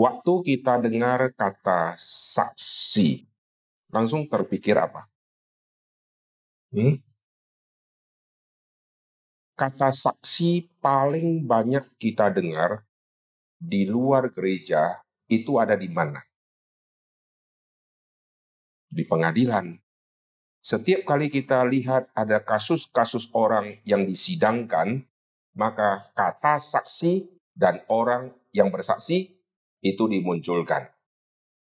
Waktu kita dengar kata saksi, langsung terpikir apa? Hmm? Kata saksi paling banyak kita dengar di luar gereja itu ada di mana? Di pengadilan. Setiap kali kita lihat ada kasus-kasus orang yang disidangkan, maka kata saksi dan orang yang bersaksi itu dimunculkan.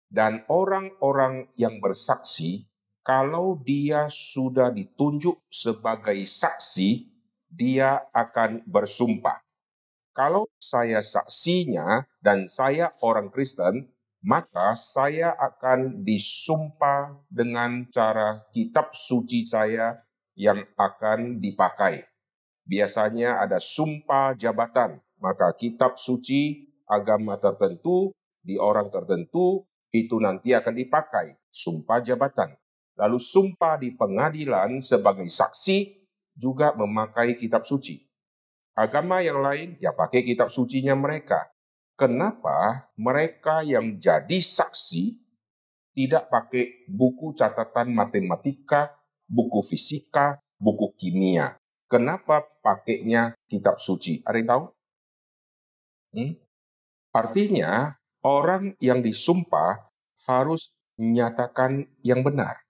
Dan orang-orang yang bersaksi, kalau dia sudah ditunjuk sebagai saksi, dia akan bersumpah. Kalau saya saksinya dan saya orang Kristen, maka saya akan disumpah dengan cara kitab suci saya yang akan dipakai. Biasanya ada sumpah jabatan, maka kitab suci agama tertentu di orang tertentu itu nanti akan dipakai sumpah jabatan. Lalu sumpah di pengadilan sebagai saksi juga memakai kitab suci. Agama yang lain ya pakai kitab sucinya mereka. Kenapa mereka yang jadi saksi tidak pakai buku catatan matematika, buku fisika, buku kimia? Kenapa pakainya kitab suci? Ada yang tahu? Hmm? Artinya, orang yang disumpah harus menyatakan yang benar.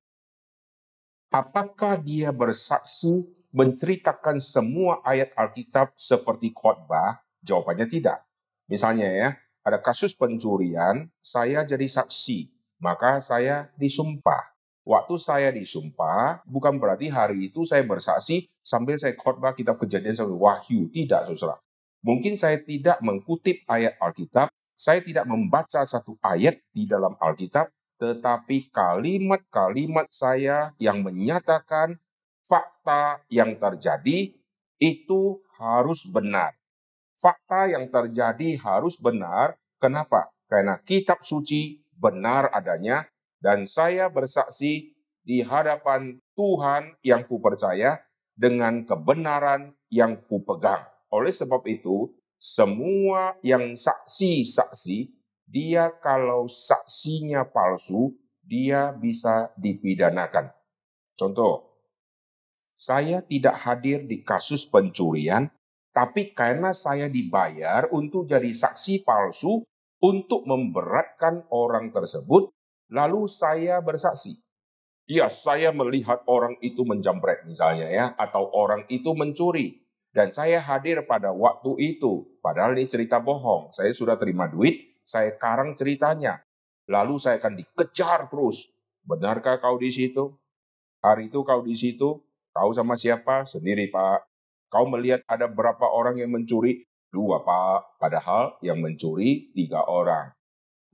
Apakah dia bersaksi menceritakan semua ayat Alkitab seperti khotbah? Jawabannya tidak. Misalnya ya, ada kasus pencurian, saya jadi saksi, maka saya disumpah. Waktu saya disumpah, bukan berarti hari itu saya bersaksi sambil saya khotbah kitab kejadian sampai wahyu. Tidak, saudara. Mungkin saya tidak mengutip ayat Alkitab, saya tidak membaca satu ayat di dalam Alkitab, tetapi kalimat-kalimat saya yang menyatakan fakta yang terjadi itu harus benar. Fakta yang terjadi harus benar. Kenapa? Karena kitab suci benar adanya dan saya bersaksi di hadapan Tuhan yang kupercaya dengan kebenaran yang kupegang. Oleh sebab itu, semua yang saksi-saksi, dia kalau saksinya palsu, dia bisa dipidanakan. Contoh, saya tidak hadir di kasus pencurian, tapi karena saya dibayar untuk jadi saksi palsu untuk memberatkan orang tersebut, lalu saya bersaksi. Ya, saya melihat orang itu menjambret misalnya ya, atau orang itu mencuri. Dan saya hadir pada waktu itu. Padahal ini cerita bohong. Saya sudah terima duit, saya karang ceritanya. Lalu saya akan dikejar terus. Benarkah kau di situ? Hari itu kau di situ? Kau sama siapa? Sendiri, Pak. Kau melihat ada berapa orang yang mencuri? Dua, Pak. Padahal yang mencuri tiga orang.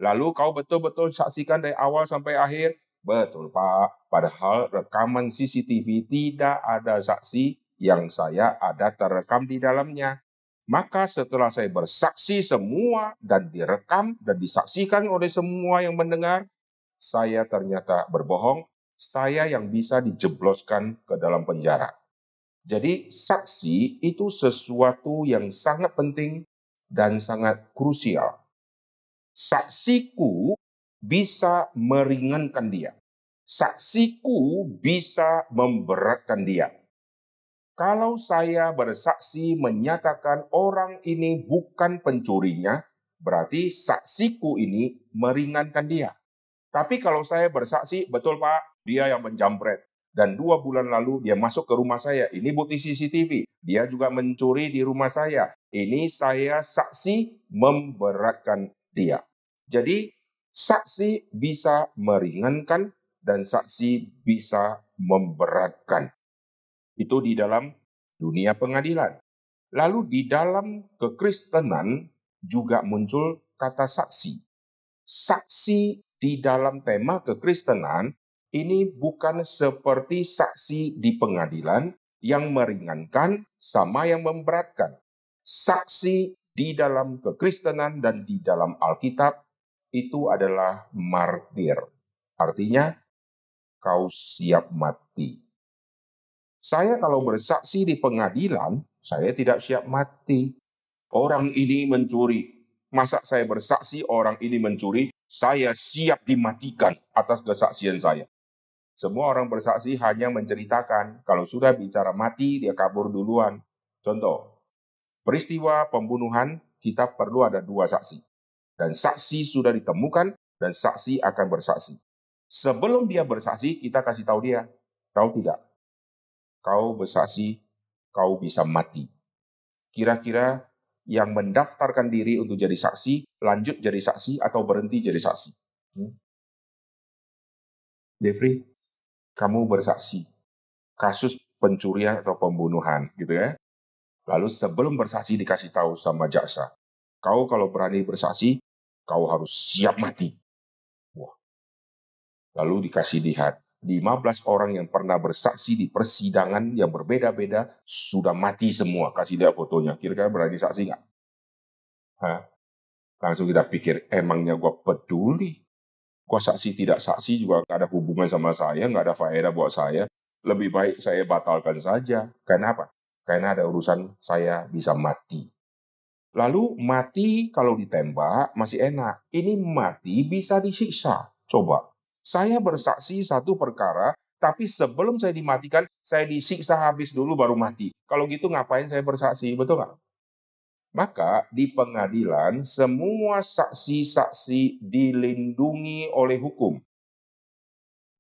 Lalu kau betul-betul saksikan dari awal sampai akhir? Betul, Pak. Padahal rekaman CCTV tidak ada saksi yang saya ada terekam di dalamnya. Maka setelah saya bersaksi semua dan direkam dan disaksikan oleh semua yang mendengar, saya ternyata berbohong, saya yang bisa dijebloskan ke dalam penjara. Jadi saksi itu sesuatu yang sangat penting dan sangat krusial. Saksiku bisa meringankan dia. Saksiku bisa memberatkan dia kalau saya bersaksi menyatakan orang ini bukan pencurinya, berarti saksiku ini meringankan dia. Tapi kalau saya bersaksi, betul Pak, dia yang menjambret. Dan dua bulan lalu dia masuk ke rumah saya. Ini bukti CCTV. Dia juga mencuri di rumah saya. Ini saya saksi memberatkan dia. Jadi saksi bisa meringankan dan saksi bisa memberatkan. Itu di dalam dunia pengadilan. Lalu di dalam kekristenan juga muncul kata saksi. Saksi di dalam tema kekristenan ini bukan seperti saksi di pengadilan yang meringankan sama yang memberatkan. Saksi di dalam kekristenan dan di dalam Alkitab itu adalah martir. Artinya, kau siap mati. Saya kalau bersaksi di pengadilan, saya tidak siap mati. Orang ini mencuri. Masa saya bersaksi orang ini mencuri, saya siap dimatikan atas kesaksian saya. Semua orang bersaksi hanya menceritakan, kalau sudah bicara mati, dia kabur duluan. Contoh, peristiwa pembunuhan, kita perlu ada dua saksi. Dan saksi sudah ditemukan, dan saksi akan bersaksi. Sebelum dia bersaksi, kita kasih tahu dia, tahu tidak? Kau bersaksi, kau bisa mati. Kira-kira yang mendaftarkan diri untuk jadi saksi, lanjut jadi saksi, atau berhenti jadi saksi? Hmm? Jeffrey, kamu bersaksi kasus pencurian atau pembunuhan, gitu ya. Lalu sebelum bersaksi dikasih tahu sama jaksa, kau kalau berani bersaksi, kau harus siap mati. Wah. Lalu dikasih lihat, 15 orang yang pernah bersaksi di persidangan yang berbeda-beda sudah mati semua. Kasih lihat fotonya. Kira-kira berani saksi nggak? Hah? Langsung kita pikir, emangnya gue peduli? Gue saksi tidak saksi juga nggak ada hubungan sama saya, nggak ada faedah buat saya. Lebih baik saya batalkan saja. Kenapa? Karena ada urusan saya bisa mati. Lalu mati kalau ditembak masih enak. Ini mati bisa disiksa. Coba saya bersaksi satu perkara, tapi sebelum saya dimatikan, saya disiksa habis dulu baru mati. Kalau gitu ngapain saya bersaksi, betul nggak? Maka di pengadilan semua saksi-saksi dilindungi oleh hukum.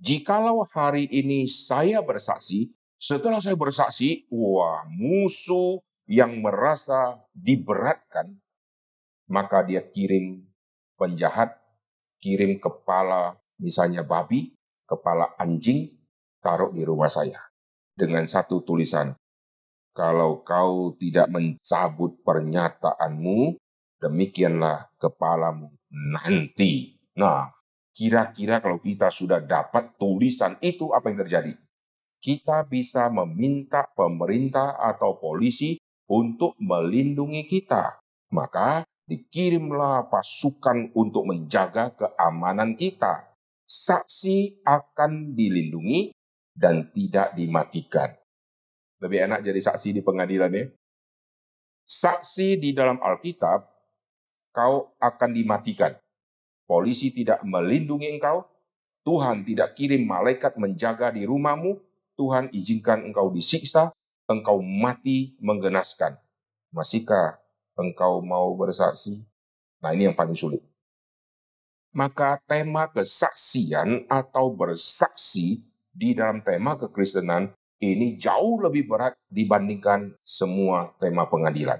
Jikalau hari ini saya bersaksi, setelah saya bersaksi, wah musuh yang merasa diberatkan, maka dia kirim penjahat, kirim kepala misalnya babi, kepala anjing, taruh di rumah saya. Dengan satu tulisan, kalau kau tidak mencabut pernyataanmu, demikianlah kepalamu nanti. Nah, kira-kira kalau kita sudah dapat tulisan itu, apa yang terjadi? Kita bisa meminta pemerintah atau polisi untuk melindungi kita. Maka dikirimlah pasukan untuk menjaga keamanan kita saksi akan dilindungi dan tidak dimatikan. Lebih enak jadi saksi di pengadilan ya. Saksi di dalam Alkitab, kau akan dimatikan. Polisi tidak melindungi engkau, Tuhan tidak kirim malaikat menjaga di rumahmu, Tuhan izinkan engkau disiksa, engkau mati menggenaskan. Masihkah engkau mau bersaksi? Nah ini yang paling sulit maka tema kesaksian atau bersaksi di dalam tema kekristenan ini jauh lebih berat dibandingkan semua tema pengadilan.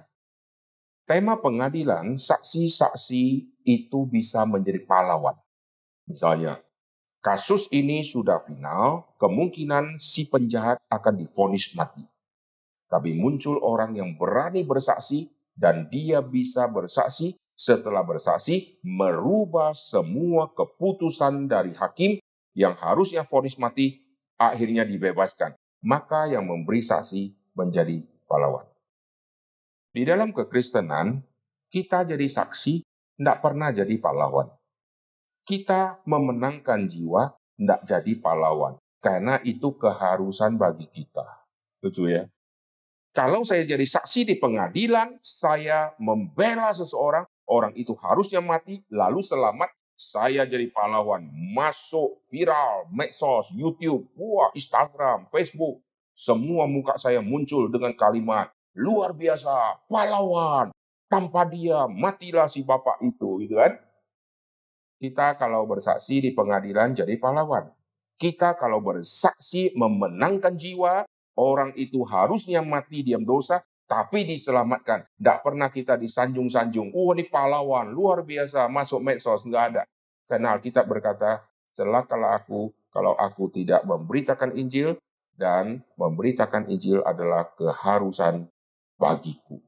Tema pengadilan, saksi-saksi itu bisa menjadi pahlawan. Misalnya, kasus ini sudah final, kemungkinan si penjahat akan difonis mati. Tapi muncul orang yang berani bersaksi dan dia bisa bersaksi setelah bersaksi merubah semua keputusan dari hakim yang harusnya vonis mati akhirnya dibebaskan. Maka yang memberi saksi menjadi pahlawan. Di dalam kekristenan, kita jadi saksi tidak pernah jadi pahlawan. Kita memenangkan jiwa tidak jadi pahlawan. Karena itu keharusan bagi kita. Lucu ya? Kalau saya jadi saksi di pengadilan, saya membela seseorang, Orang itu harusnya mati, lalu selamat. Saya jadi pahlawan, masuk viral, medsos, YouTube, wah, Instagram, Facebook. Semua muka saya muncul dengan kalimat, luar biasa, pahlawan. Tanpa dia, matilah si bapak itu, gitu kan? Kita kalau bersaksi di pengadilan jadi pahlawan. Kita kalau bersaksi memenangkan jiwa, orang itu harusnya mati diam dosa, tapi diselamatkan. Tidak pernah kita disanjung-sanjung. Oh ini pahlawan, luar biasa, masuk medsos. Nggak ada. Karena Alkitab berkata, celakalah aku kalau aku tidak memberitakan Injil, dan memberitakan Injil adalah keharusan bagiku.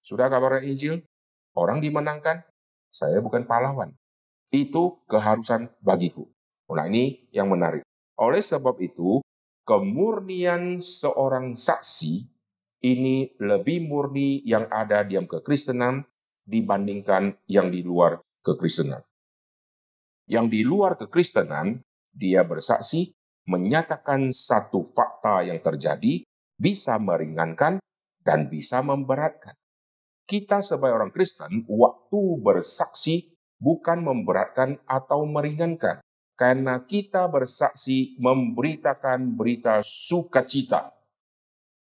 Sudah kabar Injil? Orang dimenangkan, saya bukan pahlawan. Itu keharusan bagiku. Nah ini yang menarik. Oleh sebab itu, kemurnian seorang saksi ini lebih murni yang ada diam kekristenan dibandingkan yang di luar kekristenan. Yang di luar kekristenan, dia bersaksi menyatakan satu fakta yang terjadi, bisa meringankan dan bisa memberatkan. kita sebagai orang Kristen, waktu bersaksi bukan memberatkan atau meringankan. Karena kita bersaksi memberitakan berita sukacita.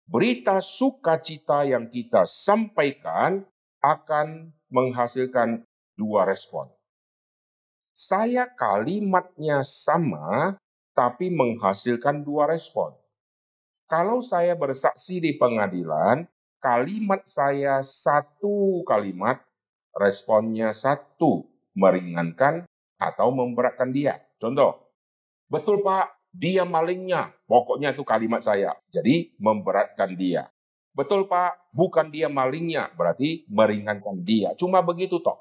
Berita sukacita yang kita sampaikan akan menghasilkan dua respon. Saya kalimatnya sama, tapi menghasilkan dua respon. Kalau saya bersaksi di pengadilan, kalimat saya satu kalimat, responnya satu, meringankan atau memberatkan dia. Contoh, betul Pak, dia malingnya. Pokoknya itu kalimat saya. Jadi memberatkan dia. Betul Pak, bukan dia malingnya. Berarti meringankan dia. Cuma begitu toh.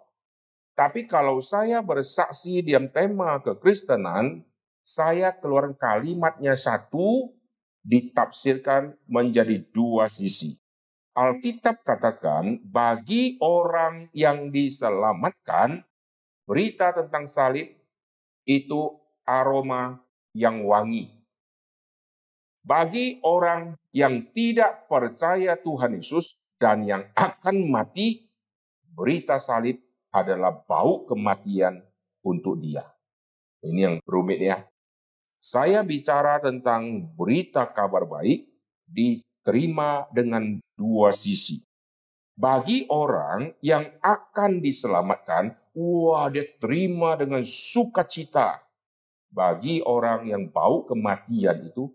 Tapi kalau saya bersaksi diam tema kekristenan, saya keluar kalimatnya satu, ditafsirkan menjadi dua sisi. Alkitab katakan, bagi orang yang diselamatkan, berita tentang salib itu aroma yang wangi. Bagi orang yang tidak percaya Tuhan Yesus dan yang akan mati, berita salib adalah bau kematian untuk dia. Ini yang rumit ya. Saya bicara tentang berita kabar baik diterima dengan dua sisi. Bagi orang yang akan diselamatkan, wah dia terima dengan sukacita. Bagi orang yang bau kematian itu,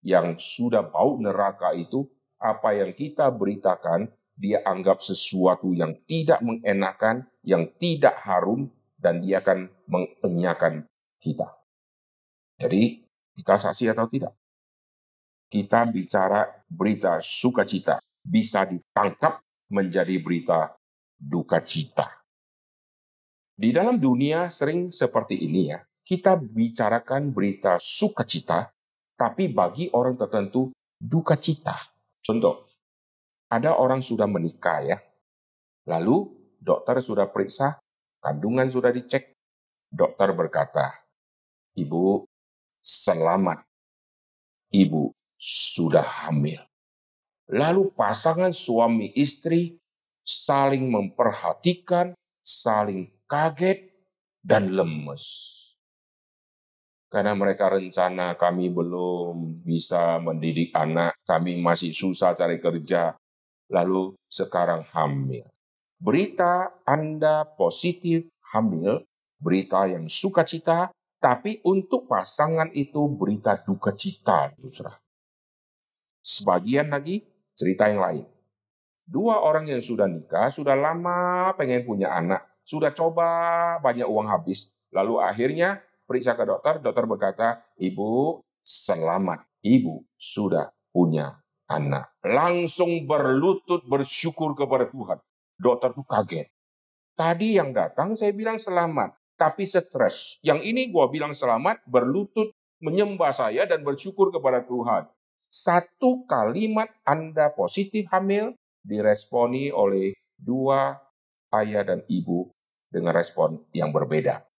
yang sudah bau neraka itu, apa yang kita beritakan, dia anggap sesuatu yang tidak mengenakan, yang tidak harum, dan dia akan mengenyakan kita. Jadi kita saksi atau tidak? Kita bicara berita sukacita bisa ditangkap menjadi berita duka cita. Di dalam dunia sering seperti ini ya, kita bicarakan berita sukacita, tapi bagi orang tertentu duka cita. Contoh, ada orang sudah menikah ya, lalu dokter sudah periksa, kandungan sudah dicek, dokter berkata, Ibu, selamat, ibu sudah hamil. Lalu pasangan suami istri saling memperhatikan, saling kaget, dan lemes. Karena mereka rencana kami belum bisa mendidik anak, kami masih susah cari kerja, lalu sekarang hamil. Berita Anda positif hamil, berita yang sukacita, tapi untuk pasangan itu berita duka cita, saudara. Sebagian lagi cerita yang lain. Dua orang yang sudah nikah, sudah lama pengen punya anak, sudah coba banyak uang habis. Lalu akhirnya periksa ke dokter, dokter berkata, ibu selamat, ibu sudah punya anak. Langsung berlutut bersyukur kepada Tuhan. Dokter tuh kaget. Tadi yang datang saya bilang selamat tapi stres. Yang ini gue bilang selamat, berlutut, menyembah saya dan bersyukur kepada Tuhan. Satu kalimat Anda positif hamil diresponi oleh dua ayah dan ibu dengan respon yang berbeda.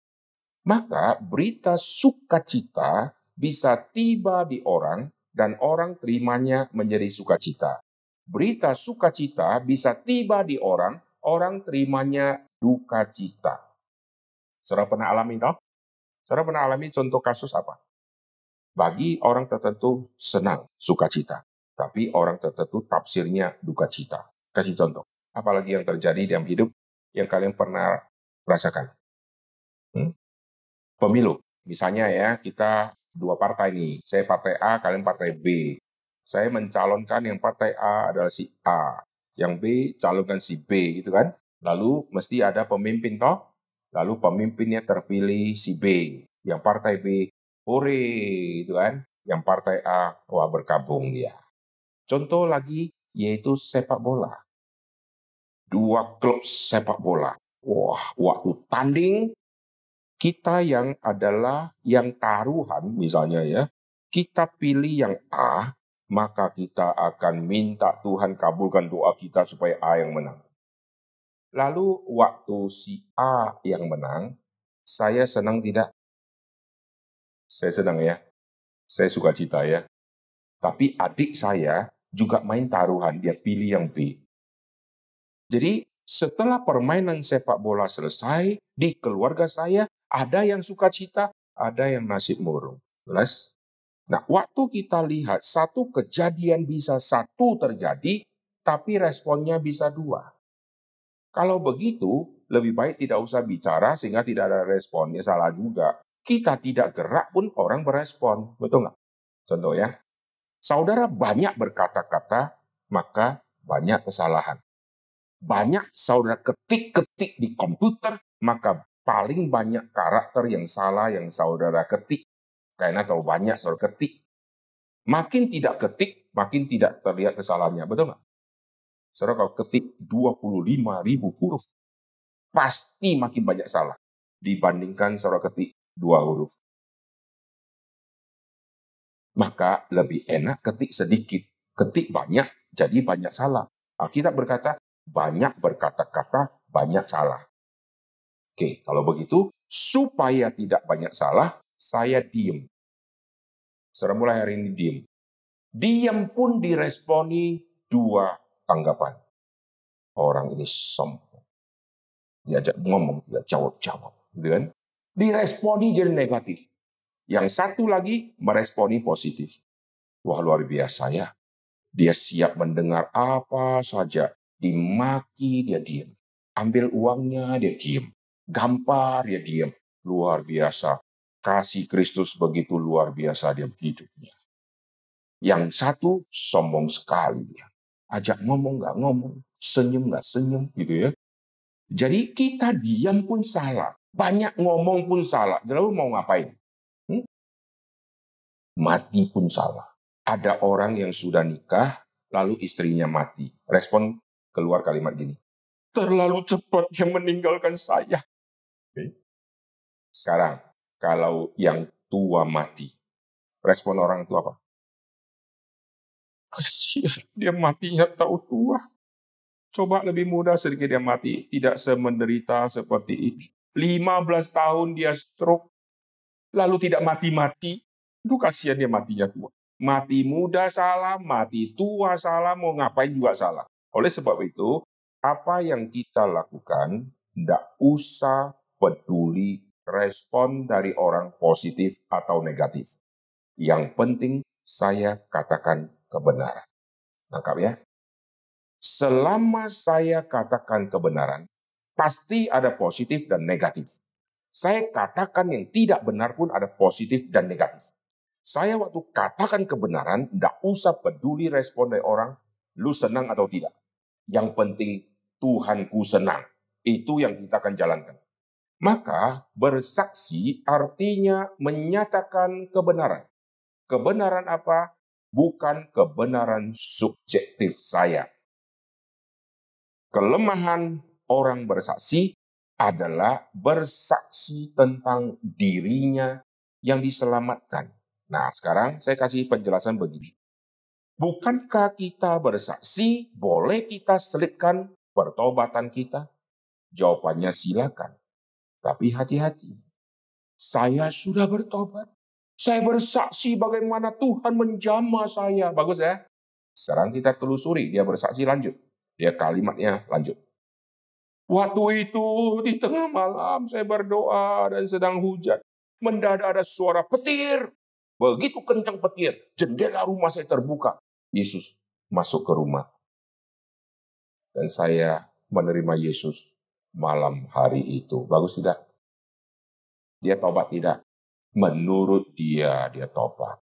Maka berita sukacita bisa tiba di orang dan orang terimanya menjadi sukacita. Berita sukacita bisa tiba di orang, orang terimanya duka cita. Saudara pernah alami toh? Saudara pernah alami contoh kasus apa? Bagi orang tertentu senang, sukacita. Tapi orang tertentu tafsirnya duka cita. Kasih contoh. Apalagi yang terjadi dalam hidup yang kalian pernah rasakan. Pemilu. Misalnya ya, kita dua partai nih. Saya partai A, kalian partai B. Saya mencalonkan yang partai A adalah si A. Yang B calonkan si B gitu kan. Lalu mesti ada pemimpin toh Lalu pemimpinnya terpilih si B, yang partai B, hore, itu kan. Yang partai A, wah berkabung dia. Contoh lagi yaitu sepak bola. Dua klub sepak bola. Wah, waktu tanding kita yang adalah yang taruhan misalnya ya, kita pilih yang A, maka kita akan minta Tuhan kabulkan doa kita supaya A yang menang. Lalu waktu si A yang menang, saya senang tidak? Saya senang ya. Saya suka cita ya. Tapi adik saya juga main taruhan, dia pilih yang B. Jadi setelah permainan sepak bola selesai, di keluarga saya ada yang suka cita, ada yang nasib murung. Jelas? Nah, waktu kita lihat satu kejadian bisa satu terjadi, tapi responnya bisa dua. Kalau begitu, lebih baik tidak usah bicara sehingga tidak ada responnya salah juga. Kita tidak gerak pun orang berespon, betul nggak? Contoh ya, saudara banyak berkata-kata, maka banyak kesalahan. Banyak saudara ketik-ketik di komputer, maka paling banyak karakter yang salah yang saudara ketik. Karena kalau banyak saudara ketik, makin tidak ketik, makin tidak terlihat kesalahannya. Betul nggak? Saudara kalau ketik 25 ribu huruf, pasti makin banyak salah dibandingkan saudara ketik dua huruf. Maka lebih enak ketik sedikit, ketik banyak, jadi banyak salah. Alkitab berkata, banyak berkata-kata, banyak salah. Oke, kalau begitu, supaya tidak banyak salah, saya diem. Saudara mulai hari ini diem. Diam pun diresponi dua tanggapan. Orang ini sombong. Diajak ngomong, dia jawab-jawab. Gitu kan? Diresponi jadi negatif. Yang satu lagi meresponi positif. Wah luar biasa ya. Dia siap mendengar apa saja. Dimaki dia diam. Ambil uangnya dia diam. Gampar dia diam. Luar biasa. Kasih Kristus begitu luar biasa dia hidupnya. Yang satu sombong sekali dia ajak ngomong nggak ngomong, senyum nggak senyum gitu ya. Jadi kita diam pun salah, banyak ngomong pun salah. Lalu mau ngapain? Hmm? Mati pun salah. Ada orang yang sudah nikah, lalu istrinya mati. Respon keluar kalimat gini. Terlalu cepat dia meninggalkan saya. Sekarang, kalau yang tua mati, respon orang tua apa? Kasihan, dia matinya tahu tua. Coba lebih mudah sedikit dia mati, tidak semenderita seperti ini. 15 tahun dia stroke, lalu tidak mati-mati. Itu kasihan dia matinya tua. Mati muda salah, mati tua salah, mau ngapain juga salah. Oleh sebab itu, apa yang kita lakukan, tidak usah peduli respon dari orang positif atau negatif. Yang penting saya katakan kebenaran. Tangkap ya. Selama saya katakan kebenaran, pasti ada positif dan negatif. Saya katakan yang tidak benar pun ada positif dan negatif. Saya waktu katakan kebenaran, tidak usah peduli respon dari orang, lu senang atau tidak. Yang penting Tuhanku senang. Itu yang kita akan jalankan. Maka bersaksi artinya menyatakan kebenaran. Kebenaran apa? bukan kebenaran subjektif saya. Kelemahan orang bersaksi adalah bersaksi tentang dirinya yang diselamatkan. Nah, sekarang saya kasih penjelasan begini. Bukankah kita bersaksi, boleh kita selipkan pertobatan kita? Jawabannya silakan. Tapi hati-hati. Saya sudah bertobat. Saya bersaksi bagaimana Tuhan menjamah saya. Bagus ya? Sekarang kita telusuri, dia bersaksi lanjut. Dia kalimatnya lanjut. Waktu itu di tengah malam saya berdoa dan sedang hujan. Mendadak ada suara petir. Begitu kencang petir, jendela rumah saya terbuka. Yesus masuk ke rumah. Dan saya menerima Yesus malam hari itu. Bagus tidak? Dia tobat tidak? menurut dia dia tobat.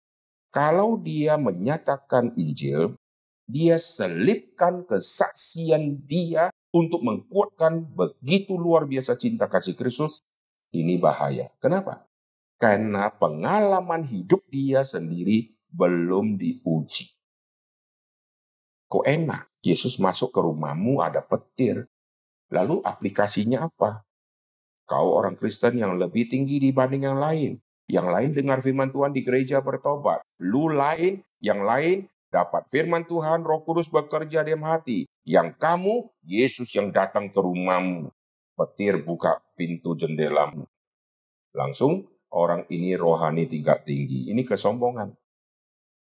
Kalau dia menyatakan Injil, dia selipkan kesaksian dia untuk menguatkan begitu luar biasa cinta kasih Kristus, ini bahaya. Kenapa? Karena pengalaman hidup dia sendiri belum diuji. Kok enak? Yesus masuk ke rumahmu ada petir. Lalu aplikasinya apa? Kau orang Kristen yang lebih tinggi dibanding yang lain. Yang lain dengar firman Tuhan di gereja bertobat. Lu lain, yang lain dapat firman Tuhan, roh kudus bekerja diam hati. Yang kamu, Yesus yang datang ke rumahmu. Petir buka pintu jendelamu. Langsung orang ini rohani tingkat tinggi. Ini kesombongan.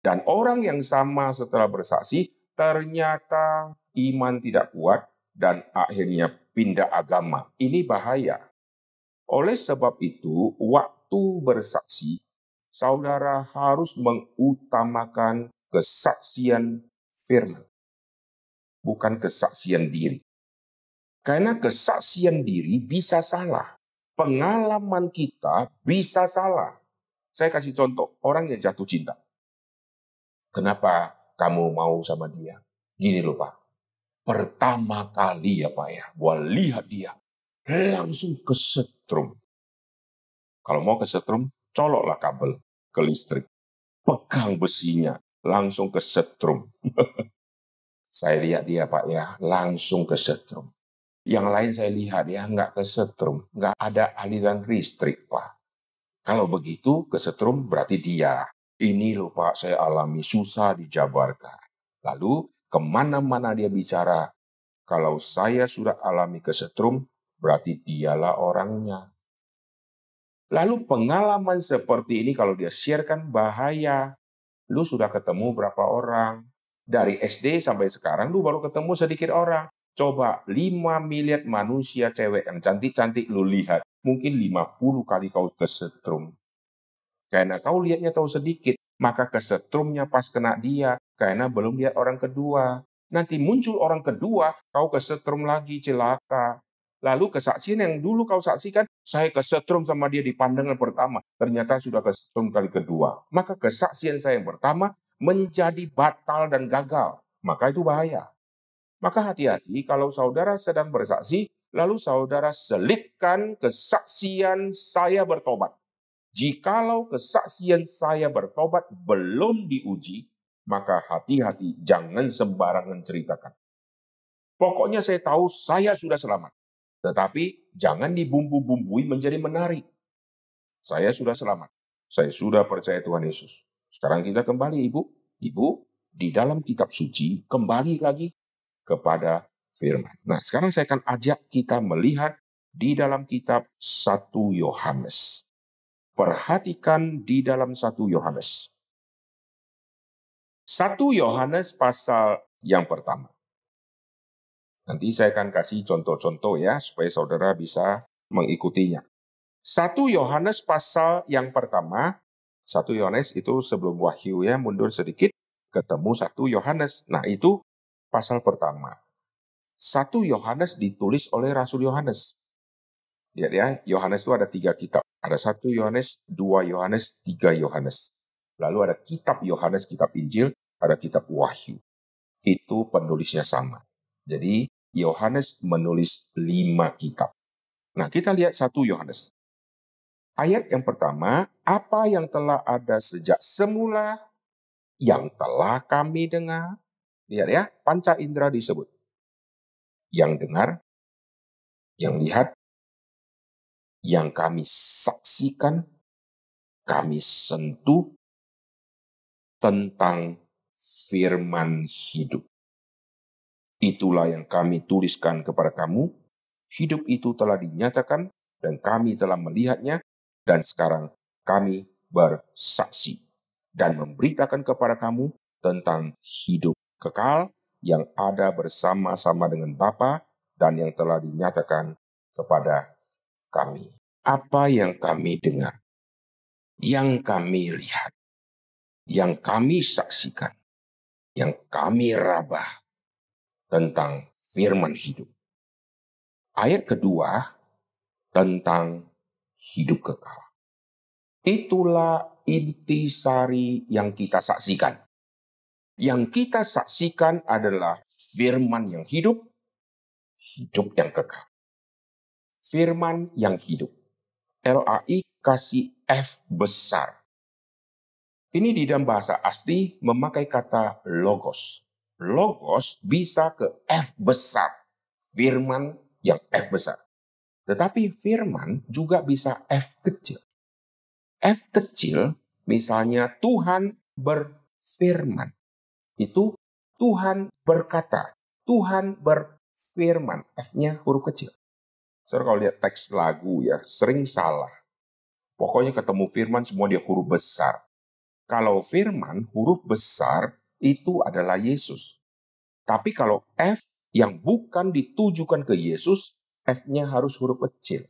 Dan orang yang sama setelah bersaksi, ternyata iman tidak kuat, dan akhirnya pindah agama. Ini bahaya. Oleh sebab itu, waktu bersaksi, saudara harus mengutamakan kesaksian firman, bukan kesaksian diri. Karena kesaksian diri bisa salah. Pengalaman kita bisa salah. Saya kasih contoh, orang yang jatuh cinta. Kenapa kamu mau sama dia? Gini loh Pak, pertama kali ya Pak ya, gua lihat dia, langsung kesetrum. Kalau mau kesetrum, coloklah kabel ke listrik. Pegang besinya, langsung kesetrum. saya lihat dia Pak ya, langsung kesetrum. Yang lain saya lihat ya, nggak kesetrum, nggak ada aliran listrik Pak. Kalau begitu kesetrum berarti dia. Ini loh Pak saya alami susah dijabarkan. Lalu ke mana-mana dia bicara. Kalau saya sudah alami kesetrum berarti dialah orangnya. Lalu pengalaman seperti ini kalau dia sharekan bahaya. Lu sudah ketemu berapa orang? Dari SD sampai sekarang lu baru ketemu sedikit orang. Coba 5 miliar manusia cewek yang cantik-cantik lu lihat mungkin 50 kali kau kesetrum. Karena kau lihatnya tahu sedikit, maka kesetrumnya pas kena dia, karena belum lihat orang kedua. Nanti muncul orang kedua, kau kesetrum lagi, celaka. Lalu kesaksian yang dulu kau saksikan, saya kesetrum sama dia di pandangan pertama. Ternyata sudah kesetrum kali kedua. Maka kesaksian saya yang pertama menjadi batal dan gagal. Maka itu bahaya. Maka hati-hati kalau saudara sedang bersaksi, lalu saudara selipkan kesaksian saya bertobat. Jikalau kesaksian saya bertobat belum diuji, maka hati-hati jangan sembarangan ceritakan. Pokoknya saya tahu saya sudah selamat. Tetapi jangan dibumbu-bumbui menjadi menarik. Saya sudah selamat. Saya sudah percaya Tuhan Yesus. Sekarang kita kembali Ibu. Ibu, di dalam kitab suci kembali lagi kepada firman. Nah, sekarang saya akan ajak kita melihat di dalam kitab 1 Yohanes. Perhatikan di dalam 1 Yohanes. 1 Yohanes pasal yang pertama. Nanti saya akan kasih contoh-contoh ya, supaya saudara bisa mengikutinya. 1 Yohanes pasal yang pertama, 1 Yohanes itu sebelum wahyu ya, mundur sedikit, ketemu 1 Yohanes. Nah itu pasal pertama. Satu Yohanes ditulis oleh Rasul Yohanes. Lihat ya, Yohanes itu ada tiga kitab. Ada satu Yohanes, dua Yohanes, tiga Yohanes. Lalu ada kitab Yohanes, kitab Injil, ada kitab Wahyu. Itu penulisnya sama. Jadi Yohanes menulis lima kitab. Nah kita lihat satu Yohanes. Ayat yang pertama, apa yang telah ada sejak semula, yang telah kami dengar. Lihat ya, panca indera disebut yang dengar, yang lihat, yang kami saksikan, kami sentuh tentang firman hidup. Itulah yang kami tuliskan kepada kamu. Hidup itu telah dinyatakan dan kami telah melihatnya dan sekarang kami bersaksi dan memberitakan kepada kamu tentang hidup kekal yang ada bersama-sama dengan Bapa dan yang telah dinyatakan kepada kami. Apa yang kami dengar, yang kami lihat, yang kami saksikan, yang kami rabah tentang firman hidup. Ayat kedua tentang hidup kekal. Itulah intisari yang kita saksikan. Yang kita saksikan adalah firman yang hidup, hidup yang kekal. Firman yang hidup. LAI kasih F besar. Ini di dalam bahasa asli memakai kata logos. Logos bisa ke F besar. Firman yang F besar. Tetapi firman juga bisa F kecil. F kecil misalnya Tuhan berfirman itu Tuhan berkata, Tuhan berfirman. F-nya huruf kecil. Saudara kalau lihat teks lagu ya, sering salah. Pokoknya ketemu firman semua dia huruf besar. Kalau firman huruf besar itu adalah Yesus. Tapi kalau F yang bukan ditujukan ke Yesus, F-nya harus huruf kecil.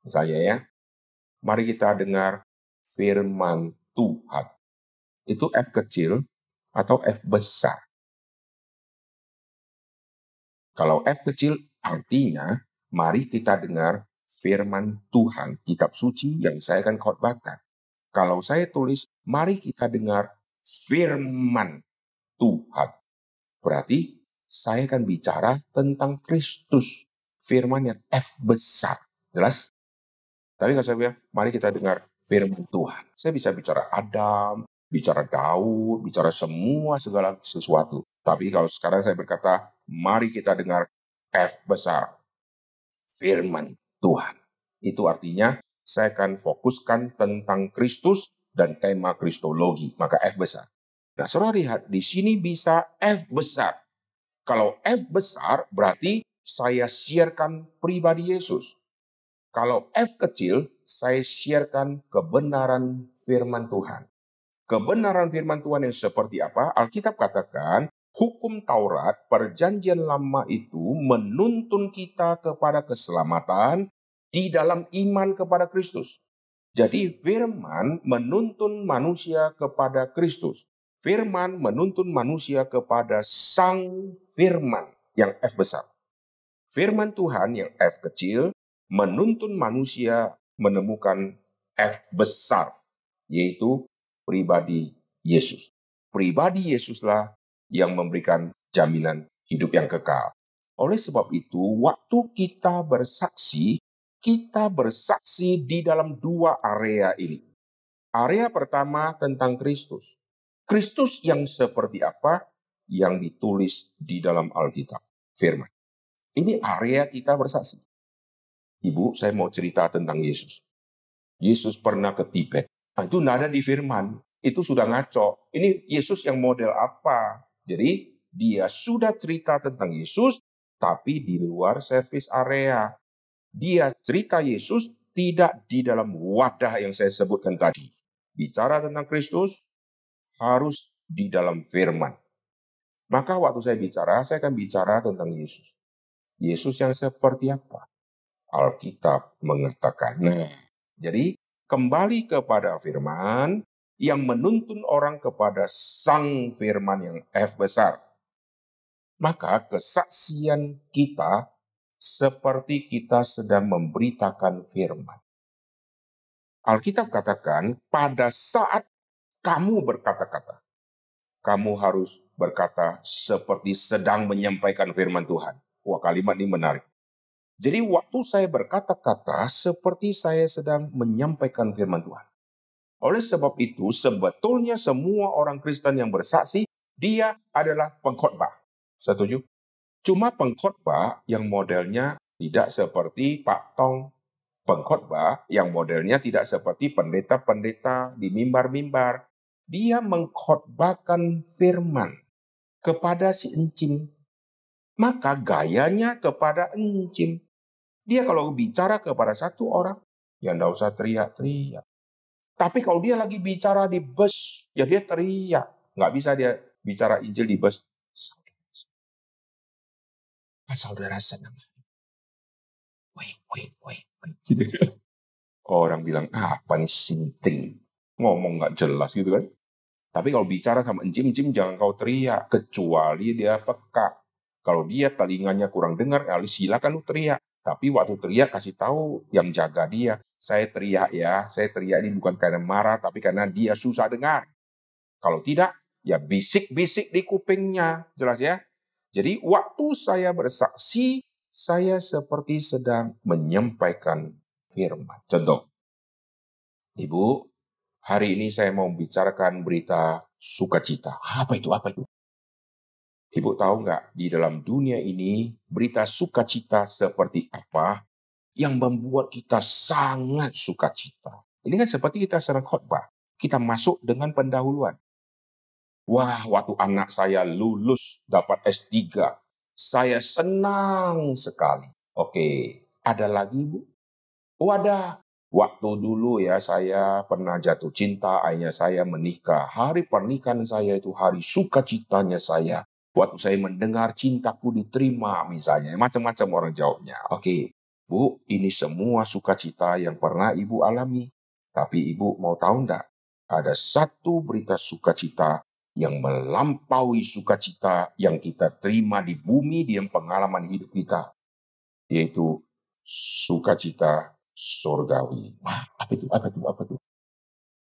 Misalnya ya, mari kita dengar firman Tuhan. Itu F kecil atau F besar. Kalau F kecil artinya, mari kita dengar firman Tuhan, kitab suci yang saya akan khotbahkan. Kalau saya tulis, mari kita dengar firman Tuhan. Berarti saya akan bicara tentang Kristus. Firman yang F besar. Jelas? Tapi kalau saya bilang, mari kita dengar firman Tuhan. Saya bisa bicara Adam, bicara Daud, bicara semua segala sesuatu. Tapi kalau sekarang saya berkata, mari kita dengar F besar. Firman Tuhan. Itu artinya saya akan fokuskan tentang Kristus dan tema Kristologi. Maka F besar. Nah, saudara lihat, di sini bisa F besar. Kalau F besar, berarti saya siarkan pribadi Yesus. Kalau F kecil, saya siarkan kebenaran firman Tuhan. Kebenaran firman Tuhan yang seperti apa? Alkitab katakan, hukum Taurat perjanjian lama itu menuntun kita kepada keselamatan di dalam iman kepada Kristus. Jadi firman menuntun manusia kepada Kristus. Firman menuntun manusia kepada Sang Firman yang F besar. Firman Tuhan yang F kecil menuntun manusia menemukan F besar, yaitu pribadi Yesus. Pribadi Yesuslah yang memberikan jaminan hidup yang kekal. Oleh sebab itu, waktu kita bersaksi, kita bersaksi di dalam dua area ini. Area pertama tentang Kristus. Kristus yang seperti apa yang ditulis di dalam Alkitab, firman. Ini area kita bersaksi. Ibu, saya mau cerita tentang Yesus. Yesus pernah ke Tibet. Nah, itu nada di firman. Itu sudah ngaco. Ini Yesus yang model apa? Jadi dia sudah cerita tentang Yesus, tapi di luar service area. Dia cerita Yesus tidak di dalam wadah yang saya sebutkan tadi. Bicara tentang Kristus, harus di dalam firman. Maka waktu saya bicara, saya akan bicara tentang Yesus. Yesus yang seperti apa? Alkitab mengatakan. Nah, jadi kembali kepada firman yang menuntun orang kepada sang firman yang F besar. Maka kesaksian kita seperti kita sedang memberitakan firman. Alkitab katakan, pada saat kamu berkata-kata. Kamu harus berkata seperti sedang menyampaikan firman Tuhan. Wah, kalimat ini menarik. Jadi waktu saya berkata-kata seperti saya sedang menyampaikan firman Tuhan. Oleh sebab itu, sebetulnya semua orang Kristen yang bersaksi, dia adalah pengkhotbah. Setuju? Cuma pengkhotbah yang modelnya tidak seperti Pak Tong. Pengkhotbah yang modelnya tidak seperti pendeta-pendeta di mimbar-mimbar dia mengkhotbahkan firman kepada si encim. Maka gayanya kepada encim. Dia kalau bicara kepada satu orang, ya nggak usah teriak-teriak. Tapi kalau dia lagi bicara di bus, ya dia teriak. Nggak bisa dia bicara Injil di bus. Saudara senang. Wait, wait, wait, wait. Orang bilang, apa nih sinting? ngomong nggak jelas gitu kan. Tapi kalau bicara sama encim-encim jangan kau teriak, kecuali dia peka. Kalau dia telinganya kurang dengar, ya silakan lu teriak. Tapi waktu teriak kasih tahu yang jaga dia. Saya teriak ya, saya teriak ini bukan karena marah, tapi karena dia susah dengar. Kalau tidak, ya bisik-bisik di kupingnya. Jelas ya? Jadi waktu saya bersaksi, saya seperti sedang menyampaikan firman. Contoh, Ibu, Hari ini saya mau membicarakan berita sukacita. Apa itu? Apa itu? Ibu tahu nggak di dalam dunia ini berita sukacita seperti apa yang membuat kita sangat sukacita? Ini kan seperti kita sedang khotbah. Kita masuk dengan pendahuluan. Wah, waktu anak saya lulus dapat S3, saya senang sekali. Oke, ada lagi Bu? Oh ada, Waktu dulu ya saya pernah jatuh cinta, akhirnya saya menikah. Hari pernikahan saya itu hari sukacitanya saya. Waktu saya mendengar cintaku diterima misalnya, macam-macam orang jawabnya. Oke, Bu, ini semua sukacita yang pernah Ibu alami. Tapi Ibu mau tahu enggak? Ada satu berita sukacita yang melampaui sukacita yang kita terima di bumi di pengalaman hidup kita. Yaitu sukacita sorgawi. Wah, apa itu? Apa itu? Apa itu?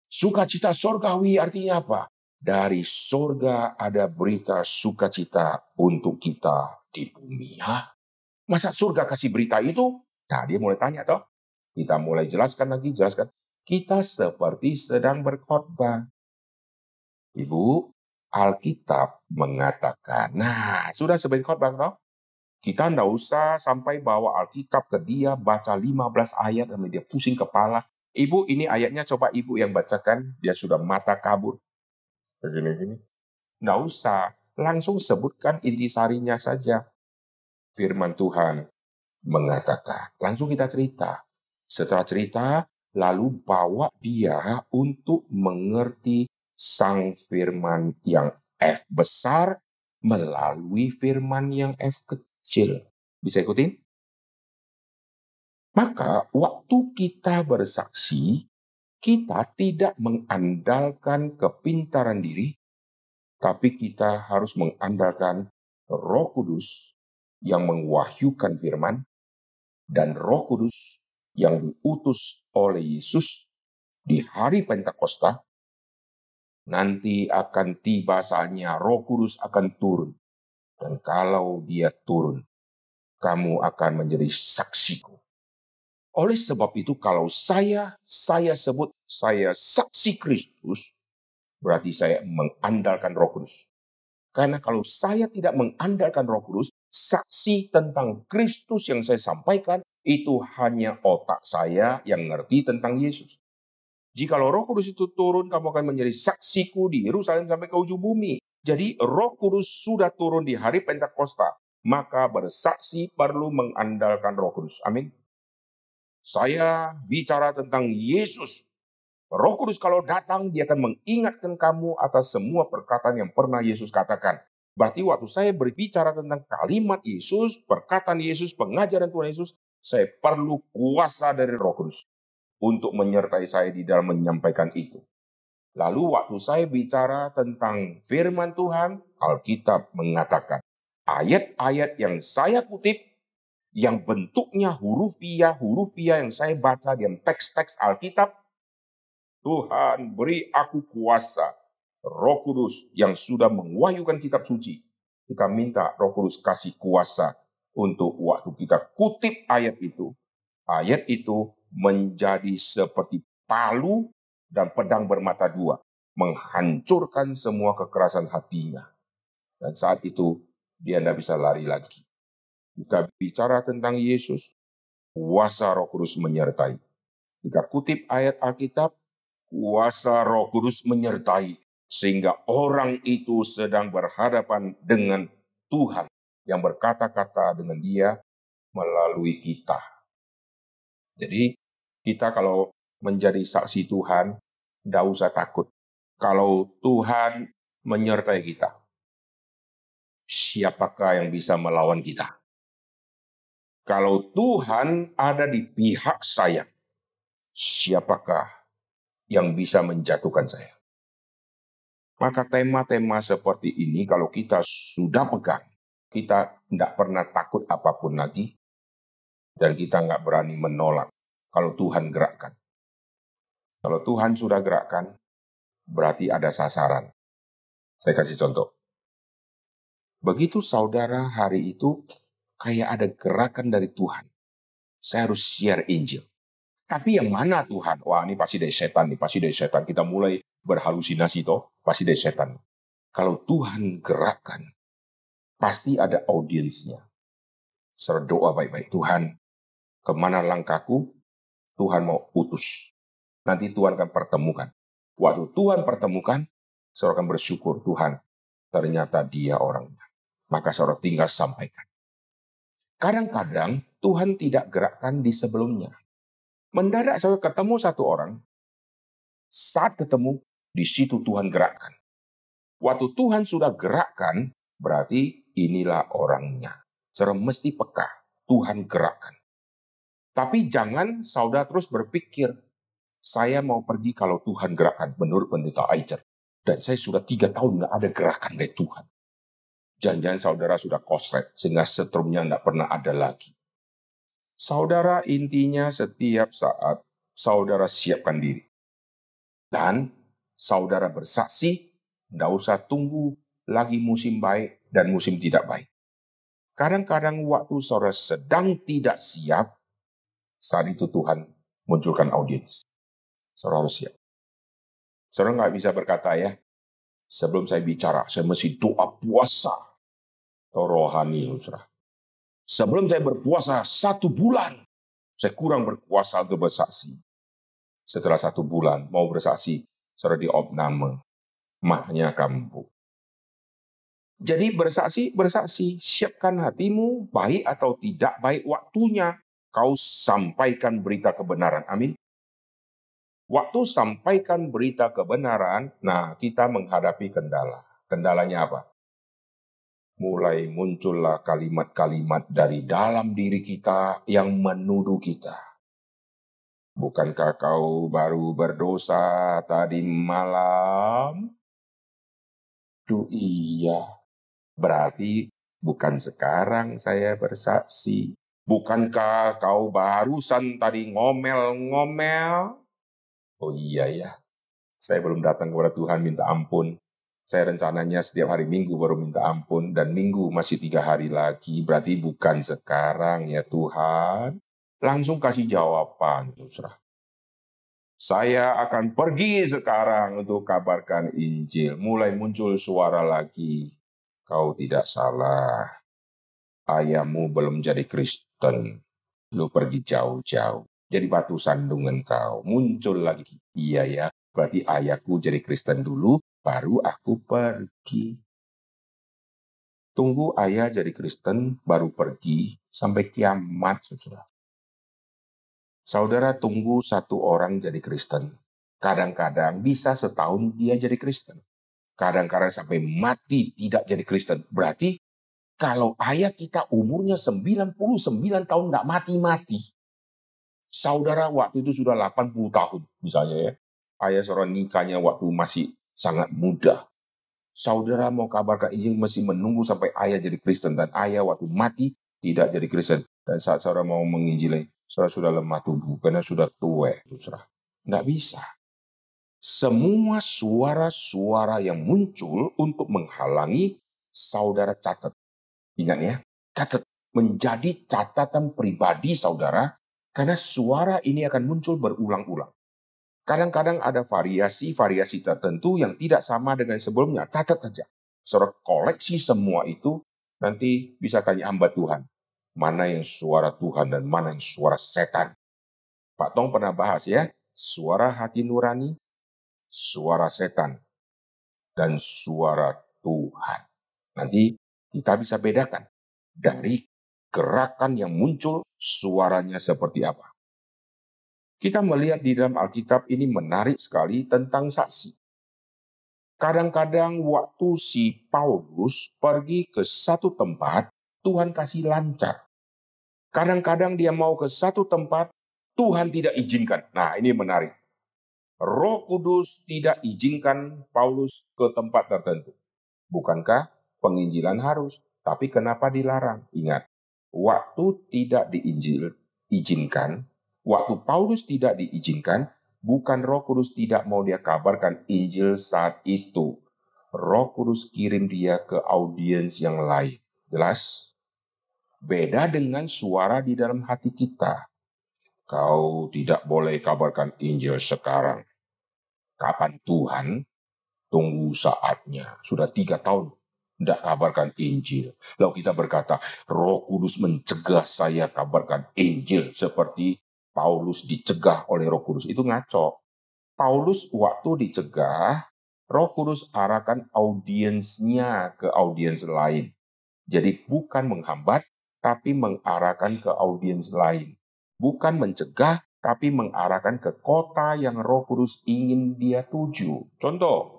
Sukacita sorgawi artinya apa? Dari sorga ada berita sukacita untuk kita di bumi. Hah? Masa surga kasih berita itu? Nah, dia mulai tanya toh. Kita mulai jelaskan lagi, jelaskan. Kita seperti sedang berkhotbah. Ibu, Alkitab mengatakan, nah sudah sebagai khotbah toh? Kita tidak usah sampai bawa Alkitab ke dia, baca 15 ayat, dan dia pusing kepala. Ibu, ini ayatnya coba ibu yang bacakan, dia sudah mata kabur begini-gini. Nggak usah, langsung sebutkan intisarinya saja. Firman Tuhan mengatakan, langsung kita cerita. Setelah cerita, lalu bawa dia untuk mengerti sang firman yang F besar melalui firman yang F kecil. Bisa ikutin? Maka waktu kita bersaksi, kita tidak mengandalkan kepintaran diri, tapi kita harus mengandalkan Roh Kudus yang mengwahyukan firman dan Roh Kudus yang diutus oleh Yesus di hari Pentakosta nanti akan tiba saatnya Roh Kudus akan turun. Dan kalau dia turun, kamu akan menjadi saksiku oleh sebab itu kalau saya saya sebut saya saksi Kristus, berarti saya mengandalkan Roh Kudus. Karena kalau saya tidak mengandalkan Roh Kudus, saksi tentang Kristus yang saya sampaikan itu hanya otak saya yang ngerti tentang Yesus. Jika Roh Kudus itu turun, kamu akan menjadi saksiku di Yerusalem sampai ke ujung bumi. Jadi Roh Kudus sudah turun di hari Pentakosta, maka bersaksi perlu mengandalkan Roh Kudus. Amin. Saya bicara tentang Yesus. Roh Kudus kalau datang, dia akan mengingatkan kamu atas semua perkataan yang pernah Yesus katakan. Berarti waktu saya berbicara tentang kalimat Yesus, perkataan Yesus, pengajaran Tuhan Yesus, saya perlu kuasa dari Roh Kudus untuk menyertai saya di dalam menyampaikan itu. Lalu waktu saya bicara tentang firman Tuhan, Alkitab mengatakan, ayat-ayat yang saya kutip yang bentuknya hurufiah, hurufiah yang saya baca di teks-teks Alkitab, Tuhan beri aku kuasa, roh kudus yang sudah menguayukan kitab suci. Kita minta roh kudus kasih kuasa untuk waktu kita kutip ayat itu. Ayat itu menjadi seperti palu dan pedang bermata dua. Menghancurkan semua kekerasan hatinya. Dan saat itu dia tidak bisa lari lagi. Kita bicara tentang Yesus, kuasa roh kudus menyertai. Kita kutip ayat Alkitab, kuasa roh kudus menyertai. Sehingga orang itu sedang berhadapan dengan Tuhan yang berkata-kata dengan dia melalui kita. Jadi kita kalau menjadi saksi Tuhan, tidak usah takut. Kalau Tuhan menyertai kita, siapakah yang bisa melawan kita? Kalau Tuhan ada di pihak saya, siapakah yang bisa menjatuhkan saya? Maka tema-tema seperti ini kalau kita sudah pegang, kita tidak pernah takut apa pun lagi, dan kita nggak berani menolak kalau Tuhan gerakkan. Kalau Tuhan sudah gerakkan, berarti ada sasaran. Saya kasih contoh. Begitu saudara hari itu kayak ada gerakan dari Tuhan. Saya harus share Injil. Tapi yang mana Tuhan? Wah ini pasti dari setan, nih pasti dari setan. Kita mulai berhalusinasi toh, pasti dari setan. Kalau Tuhan gerakkan, pasti ada audiensnya. Serta doa baik-baik. Tuhan, ke mana langkahku? Tuhan mau putus. Nanti Tuhan akan pertemukan. Waktu Tuhan pertemukan, seorang akan bersyukur Tuhan. Ternyata dia orangnya. Maka seorang tinggal sampaikan. Kadang-kadang Tuhan tidak gerakkan di sebelumnya. Mendadak saya ketemu satu orang, saat ketemu, di situ Tuhan gerakkan. Waktu Tuhan sudah gerakkan, Berarti inilah orangnya. Saudara mesti peka. Tuhan gerakkan. Tapi jangan saudara terus berpikir, saya mau pergi kalau Tuhan gerakkan menurut pendeta Aizer. Dan saya sudah tiga tahun nggak ada gerakan dari Tuhan. Jangan-jangan saudara sudah koslet sehingga setrumnya nggak pernah ada lagi. Saudara intinya setiap saat saudara siapkan diri. Dan saudara bersaksi, tidak usah tunggu lagi musim baik dan musim tidak baik. Kadang-kadang waktu saudara sedang tidak siap, saat itu Tuhan munculkan audiens. Saudara harus siap. Saudara nggak bisa berkata ya, sebelum saya bicara, saya mesti doa puasa. Atau rohani, saudara. Sebelum saya berpuasa satu bulan, saya kurang berpuasa untuk bersaksi. Setelah satu bulan, mau bersaksi, saudara diopname. Mahnya kampu. Jadi bersaksi, bersaksi. Siapkan hatimu, baik atau tidak baik waktunya. Kau sampaikan berita kebenaran. Amin. Waktu sampaikan berita kebenaran, nah kita menghadapi kendala. Kendalanya apa? Mulai muncullah kalimat-kalimat dari dalam diri kita yang menuduh kita. Bukankah kau baru berdosa tadi malam? Duh iya, Berarti bukan sekarang saya bersaksi. Bukankah kau barusan tadi ngomel-ngomel? Oh iya ya, saya belum datang kepada Tuhan minta ampun. Saya rencananya setiap hari Minggu baru minta ampun dan Minggu masih tiga hari lagi. Berarti bukan sekarang ya Tuhan. Langsung kasih jawaban, Nusrah. Saya akan pergi sekarang untuk kabarkan Injil. Mulai muncul suara lagi kau tidak salah. Ayahmu belum jadi Kristen. Lu pergi jauh-jauh. Jadi batu sandungan kau. Muncul lagi. Iya ya, berarti ayahku jadi Kristen dulu, baru aku pergi. Tunggu ayah jadi Kristen, baru pergi sampai kiamat, saudara. Saudara tunggu satu orang jadi Kristen. Kadang-kadang bisa setahun dia jadi Kristen kadang-kadang sampai mati tidak jadi Kristen. Berarti kalau ayah kita umurnya 99 tahun tidak mati-mati. Saudara waktu itu sudah 80 tahun misalnya ya. Ayah seorang nikahnya waktu masih sangat muda. Saudara mau kabarkan Injil mesti menunggu sampai ayah jadi Kristen. Dan ayah waktu mati tidak jadi Kristen. Dan saat saudara mau menginjili, saudara sudah lemah tubuh karena sudah tua. Tidak bisa semua suara-suara yang muncul untuk menghalangi saudara catat. Ingat ya, catat menjadi catatan pribadi saudara karena suara ini akan muncul berulang-ulang. Kadang-kadang ada variasi-variasi tertentu yang tidak sama dengan sebelumnya. Catat saja. Saudara koleksi semua itu, nanti bisa tanya hamba Tuhan. Mana yang suara Tuhan dan mana yang suara setan. Pak Tong pernah bahas ya, suara hati nurani, suara setan, dan suara Tuhan. Nanti kita bisa bedakan dari gerakan yang muncul suaranya seperti apa. Kita melihat di dalam Alkitab ini menarik sekali tentang saksi. Kadang-kadang waktu si Paulus pergi ke satu tempat, Tuhan kasih lancar. Kadang-kadang dia mau ke satu tempat, Tuhan tidak izinkan. Nah, ini menarik. Roh Kudus tidak izinkan Paulus ke tempat tertentu. Bukankah penginjilan harus? Tapi kenapa dilarang? Ingat, waktu tidak diinjil, izinkan, waktu Paulus tidak diizinkan, bukan Roh Kudus tidak mau dia kabarkan Injil saat itu. Roh Kudus kirim dia ke audiens yang lain. Jelas? Beda dengan suara di dalam hati kita. Kau tidak boleh kabarkan Injil sekarang. Kapan Tuhan? Tunggu saatnya. Sudah tiga tahun tidak kabarkan Injil. Lalu kita berkata, roh kudus mencegah saya kabarkan Injil. Seperti Paulus dicegah oleh roh kudus. Itu ngaco. Paulus waktu dicegah, roh kudus arahkan audiensnya ke audiens lain. Jadi bukan menghambat, tapi mengarahkan ke audiens lain bukan mencegah, tapi mengarahkan ke kota yang Roh Kudus ingin dia tuju. Contoh,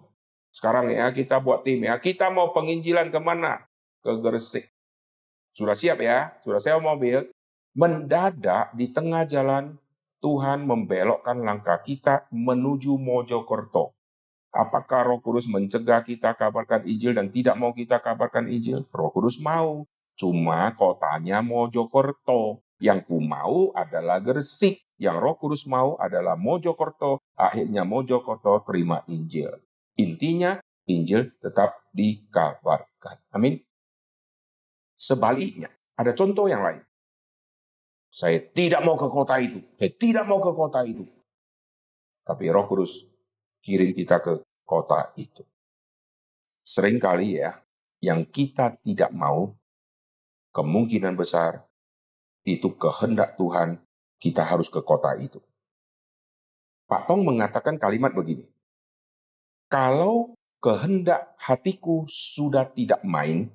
sekarang ya kita buat tim ya, kita mau penginjilan ke mana? ke Gresik. Sudah siap ya? Sudah sewa mobil? Mendadak di tengah jalan Tuhan membelokkan langkah kita menuju Mojokerto. Apakah Roh Kudus mencegah kita kabarkan Injil dan tidak mau kita kabarkan Injil? Roh Kudus mau. Cuma kotanya Mojokerto. Yang ku mau adalah Gresik. Yang Roh Kudus mau adalah Mojokerto. Akhirnya Mojokerto terima Injil. Intinya Injil tetap dikabarkan. Amin. Sebaliknya, ada contoh yang lain. Saya tidak mau ke kota itu. Saya tidak mau ke kota itu. Tapi Roh Kudus kirim kita ke kota itu. Seringkali ya, yang kita tidak mau, kemungkinan besar itu kehendak Tuhan, kita harus ke kota itu. Pak Tong mengatakan kalimat begini, kalau kehendak hatiku sudah tidak main,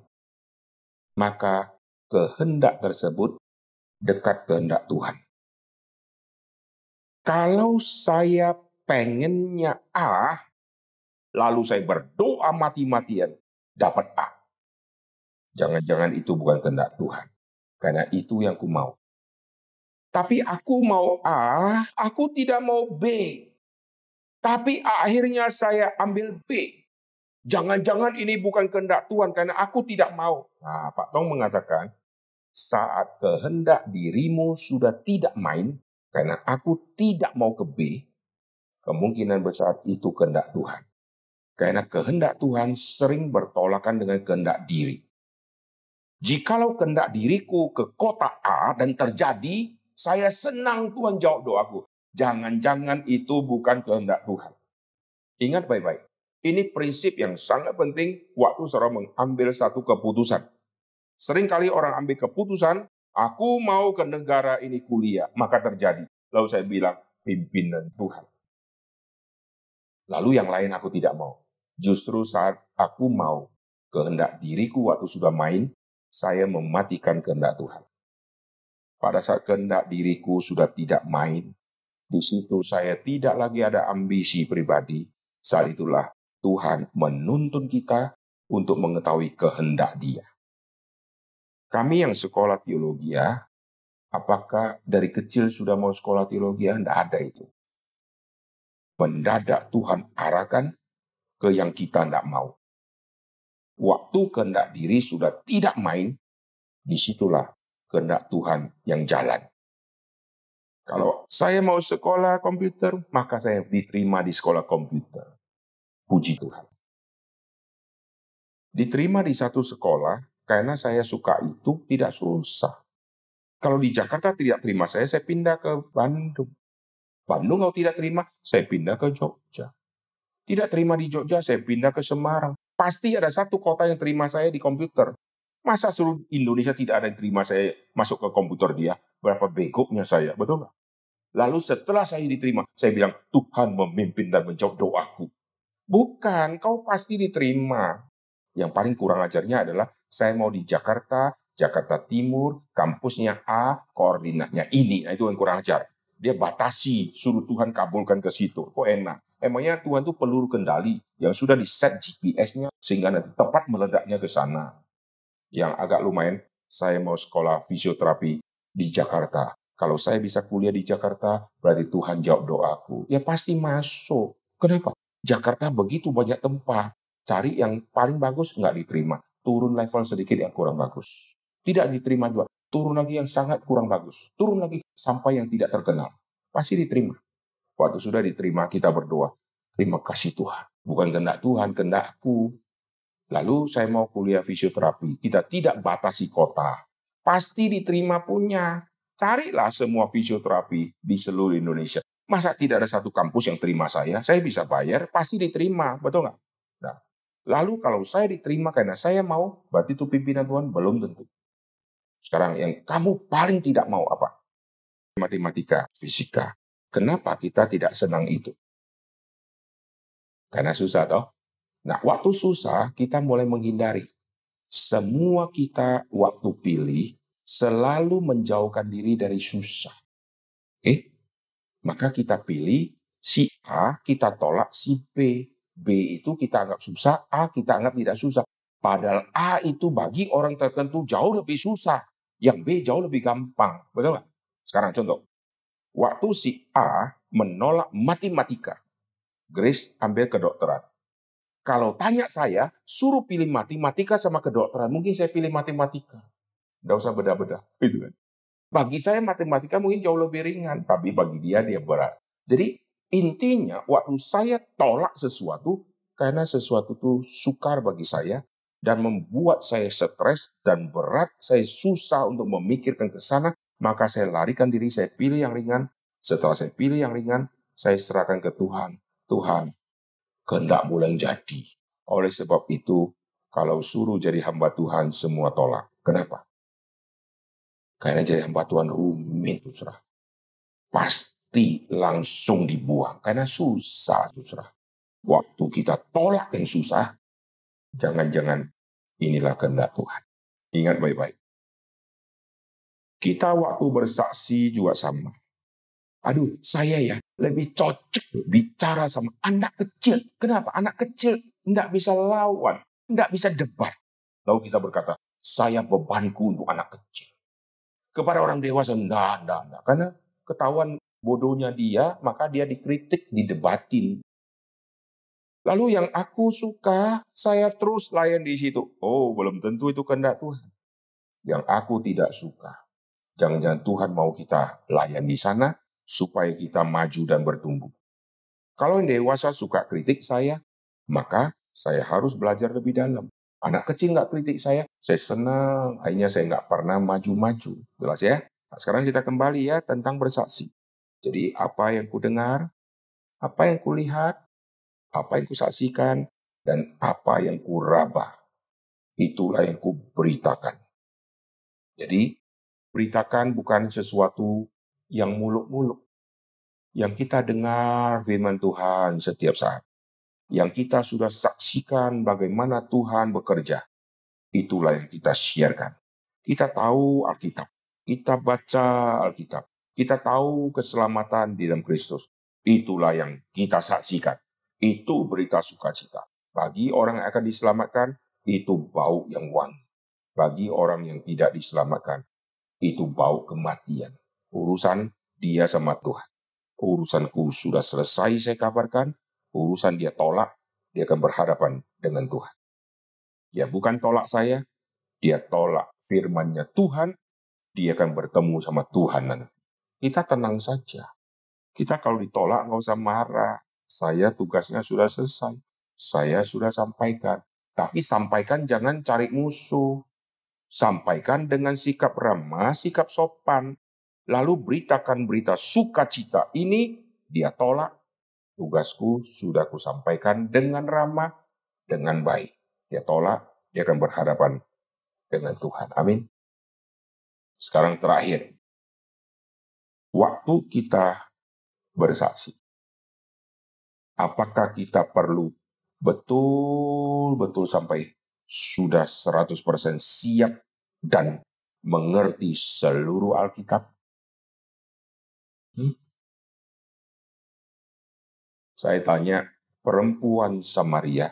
maka kehendak tersebut dekat kehendak Tuhan. Kalau saya pengennya A, lalu saya berdoa mati-matian, dapat A. Jangan-jangan itu bukan kehendak Tuhan. Karena itu yang ku mau. Tapi aku mau A, aku tidak mau B. Tapi akhirnya saya ambil B. Jangan-jangan ini bukan kehendak Tuhan karena aku tidak mau. Nah, Pak Tong mengatakan, saat kehendak dirimu sudah tidak main karena aku tidak mau ke B, kemungkinan besar itu kehendak Tuhan. Karena kehendak Tuhan sering bertolakan dengan kehendak diri. Jikalau kehendak diriku ke kota A dan terjadi, saya senang Tuhan jawab doaku. Jangan-jangan itu bukan kehendak Tuhan. Ingat baik-baik. Ini prinsip yang sangat penting waktu seorang mengambil satu keputusan. Seringkali orang ambil keputusan, aku mau ke negara ini kuliah, maka terjadi. Lalu saya bilang, pimpinan Tuhan. Lalu yang lain aku tidak mau. Justru saat aku mau kehendak diriku waktu sudah main, saya mematikan kehendak Tuhan. Pada saat kehendak diriku sudah tidak main, di situ saya tidak lagi ada ambisi pribadi. Saat itulah Tuhan menuntun kita untuk mengetahui kehendak Dia. Kami yang sekolah teologi ya, apakah dari kecil sudah mau sekolah teologi? Tidak ada itu. Mendadak Tuhan arahkan ke yang kita tidak mau. Waktu kehendak diri sudah tidak main, di situlah kehendak Tuhan yang jalan. Kalau saya mau sekolah komputer, maka saya diterima di sekolah komputer. Puji Tuhan. Diterima di satu sekolah karena saya suka itu tidak susah. Kalau di Jakarta tidak terima saya, saya pindah ke Bandung. Bandung kalau tidak terima, saya pindah ke Jogja. Tidak terima di Jogja, saya pindah ke Semarang. Pasti ada satu kota yang terima saya di komputer. Masa seluruh Indonesia tidak ada yang terima saya masuk ke komputer dia? Berapa begoknya saya, betul nggak? Lalu setelah saya diterima, saya bilang, Tuhan memimpin dan menjawab doaku. Bukan, kau pasti diterima. Yang paling kurang ajarnya adalah saya mau di Jakarta, Jakarta Timur, kampusnya A, koordinatnya ini. Nah, itu yang kurang ajar. Dia batasi, suruh Tuhan kabulkan ke situ. Kok enak? Emangnya Tuhan itu peluru kendali yang sudah di set GPS-nya sehingga nanti tepat meledaknya ke sana. Yang agak lumayan, saya mau sekolah fisioterapi di Jakarta. Kalau saya bisa kuliah di Jakarta, berarti Tuhan jawab doaku. Ya pasti masuk. Kenapa? Jakarta begitu banyak tempat. Cari yang paling bagus, nggak diterima. Turun level sedikit yang kurang bagus. Tidak diterima juga. Turun lagi yang sangat kurang bagus. Turun lagi sampai yang tidak terkenal. Pasti diterima. Waktu sudah diterima, kita berdoa. Terima kasih Tuhan. Bukan kehendak Tuhan, kehendakku. Lalu saya mau kuliah fisioterapi. Kita tidak batasi kota. Pasti diterima punya. Carilah semua fisioterapi di seluruh Indonesia. Masa tidak ada satu kampus yang terima saya? Saya bisa bayar, pasti diterima, betul nggak? Nah, lalu kalau saya diterima karena saya mau, berarti itu pimpinan Tuhan belum tentu. Sekarang yang kamu paling tidak mau apa? Matematika, fisika. Kenapa kita tidak senang itu? Karena susah toh. Nah, waktu susah kita mulai menghindari. Semua kita waktu pilih selalu menjauhkan diri dari susah. Oke? Okay? Maka kita pilih si A, kita tolak si B. B itu kita anggap susah, A kita anggap tidak susah. Padahal A itu bagi orang tertentu jauh lebih susah. Yang B jauh lebih gampang. Betul nggak? Sekarang contoh. Waktu si A menolak matematika. Grace ambil kedokteran. Kalau tanya saya, suruh pilih matematika sama kedokteran. Mungkin saya pilih matematika. Nggak usah beda-beda. Gitu kan. Bagi saya matematika mungkin jauh lebih ringan. Tapi bagi dia, dia berat. Jadi intinya waktu saya tolak sesuatu, karena sesuatu itu sukar bagi saya, dan membuat saya stres dan berat, saya susah untuk memikirkan ke sana, maka saya larikan diri, saya pilih yang ringan. Setelah saya pilih yang ringan, saya serahkan ke Tuhan. Tuhan, kehendak boleh jadi. Oleh sebab itu, kalau suruh jadi hamba Tuhan, semua tolak. Kenapa? Karena jadi hamba Tuhan rumit, susah. Pasti langsung dibuang. Karena susah, susah. Waktu kita tolak yang susah, jangan-jangan inilah kehendak Tuhan. Ingat baik-baik. Kita waktu bersaksi juga sama. Aduh, saya ya lebih cocok bicara sama anak kecil. Kenapa? Anak kecil tidak bisa lawan, tidak bisa debat. Lalu kita berkata, saya bebanku untuk anak kecil. Kepada orang dewasa, enggak, enggak, enggak. Karena ketahuan bodohnya dia, maka dia dikritik, didebatin. Lalu yang aku suka, saya terus layan di situ. Oh, belum tentu itu kehendak Tuhan. Yang aku tidak suka, Jangan-jangan Tuhan mau kita layan di sana supaya kita maju dan bertumbuh. Kalau yang dewasa suka kritik saya, maka saya harus belajar lebih dalam. Anak kecil nggak kritik saya, saya senang. Akhirnya saya nggak pernah maju-maju. Jelas ya? Nah, sekarang kita kembali ya tentang bersaksi. Jadi apa yang ku dengar, apa yang ku lihat, apa yang ku saksikan, dan apa yang ku rabah. Itulah yang ku beritakan. Jadi Beritakan bukan sesuatu yang muluk-muluk. Yang kita dengar firman Tuhan setiap saat. Yang kita sudah saksikan bagaimana Tuhan bekerja. Itulah yang kita siarkan. Kita tahu Alkitab. Kita baca Alkitab. Kita tahu keselamatan di dalam Kristus. Itulah yang kita saksikan. Itu berita sukacita. Bagi orang yang akan diselamatkan, itu bau yang wangi. Bagi orang yang tidak diselamatkan, itu bau kematian. Urusan dia sama Tuhan. Urusanku sudah selesai saya kabarkan, urusan dia tolak, dia akan berhadapan dengan Tuhan. Ya bukan tolak saya, dia tolak firmannya Tuhan, dia akan bertemu sama Tuhan. Kita tenang saja. Kita kalau ditolak nggak usah marah. Saya tugasnya sudah selesai. Saya sudah sampaikan. Tapi sampaikan jangan cari musuh. Sampaikan dengan sikap ramah, sikap sopan. Lalu beritakan berita sukacita ini, dia tolak. Tugasku sudah kusampaikan dengan ramah, dengan baik. Dia tolak, dia akan berhadapan dengan Tuhan. Amin. Sekarang terakhir. Waktu kita bersaksi. Apakah kita perlu betul-betul sampai sudah 100% siap dan mengerti seluruh Alkitab? Hmm? Saya tanya, perempuan Samaria,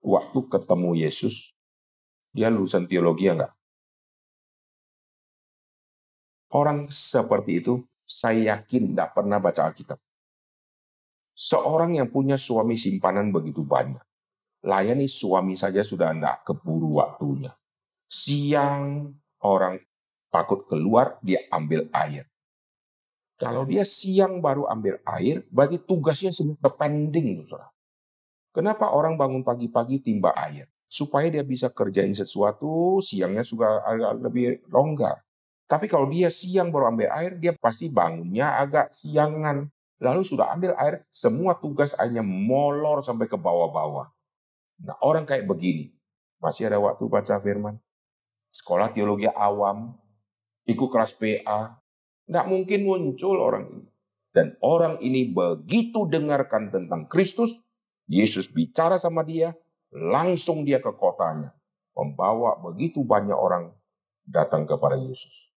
waktu ketemu Yesus, dia lulusan teologi enggak? Orang seperti itu, saya yakin tidak pernah baca Alkitab. Seorang yang punya suami simpanan begitu banyak, layani suami saja sudah tidak keburu waktunya. Siang orang takut keluar, dia ambil air. Kalau dia siang baru ambil air, berarti tugasnya sudah pending. Saudara. Kenapa orang bangun pagi-pagi timba air? Supaya dia bisa kerjain sesuatu, siangnya sudah agak lebih longgar. Tapi kalau dia siang baru ambil air, dia pasti bangunnya agak siangan. Lalu sudah ambil air, semua tugas hanya molor sampai ke bawah-bawah. Nah orang kayak begini, masih ada waktu baca firman? sekolah teologi awam, ikut kelas PA, nggak mungkin muncul orang ini. Dan orang ini begitu dengarkan tentang Kristus, Yesus bicara sama dia, langsung dia ke kotanya. Membawa begitu banyak orang datang kepada Yesus.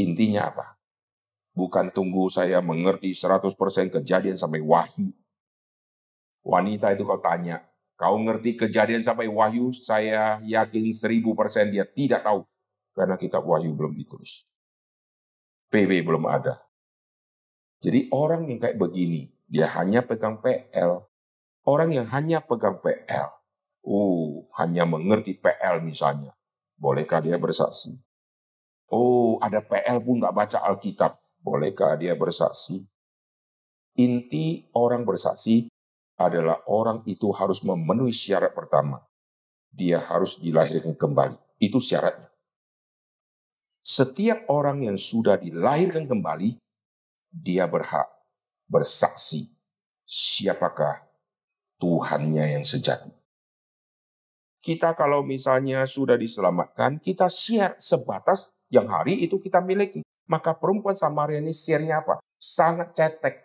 Intinya apa? Bukan tunggu saya mengerti 100% kejadian sampai wahyu. Wanita itu kalau tanya, Kau ngerti kejadian sampai wahyu, saya yakin seribu persen dia tidak tahu. Karena kitab wahyu belum ditulis. PW belum ada. Jadi orang yang kayak begini, dia hanya pegang PL. Orang yang hanya pegang PL, oh, hanya mengerti PL misalnya, bolehkah dia bersaksi? Oh, ada PL pun nggak baca Alkitab, bolehkah dia bersaksi? Inti orang bersaksi adalah orang itu harus memenuhi syarat pertama. Dia harus dilahirkan kembali. Itu syaratnya. Setiap orang yang sudah dilahirkan kembali, dia berhak bersaksi siapakah Tuhannya yang sejati. Kita kalau misalnya sudah diselamatkan, kita share sebatas yang hari itu kita miliki. Maka perempuan Samaria ini share-nya apa? Sangat cetek.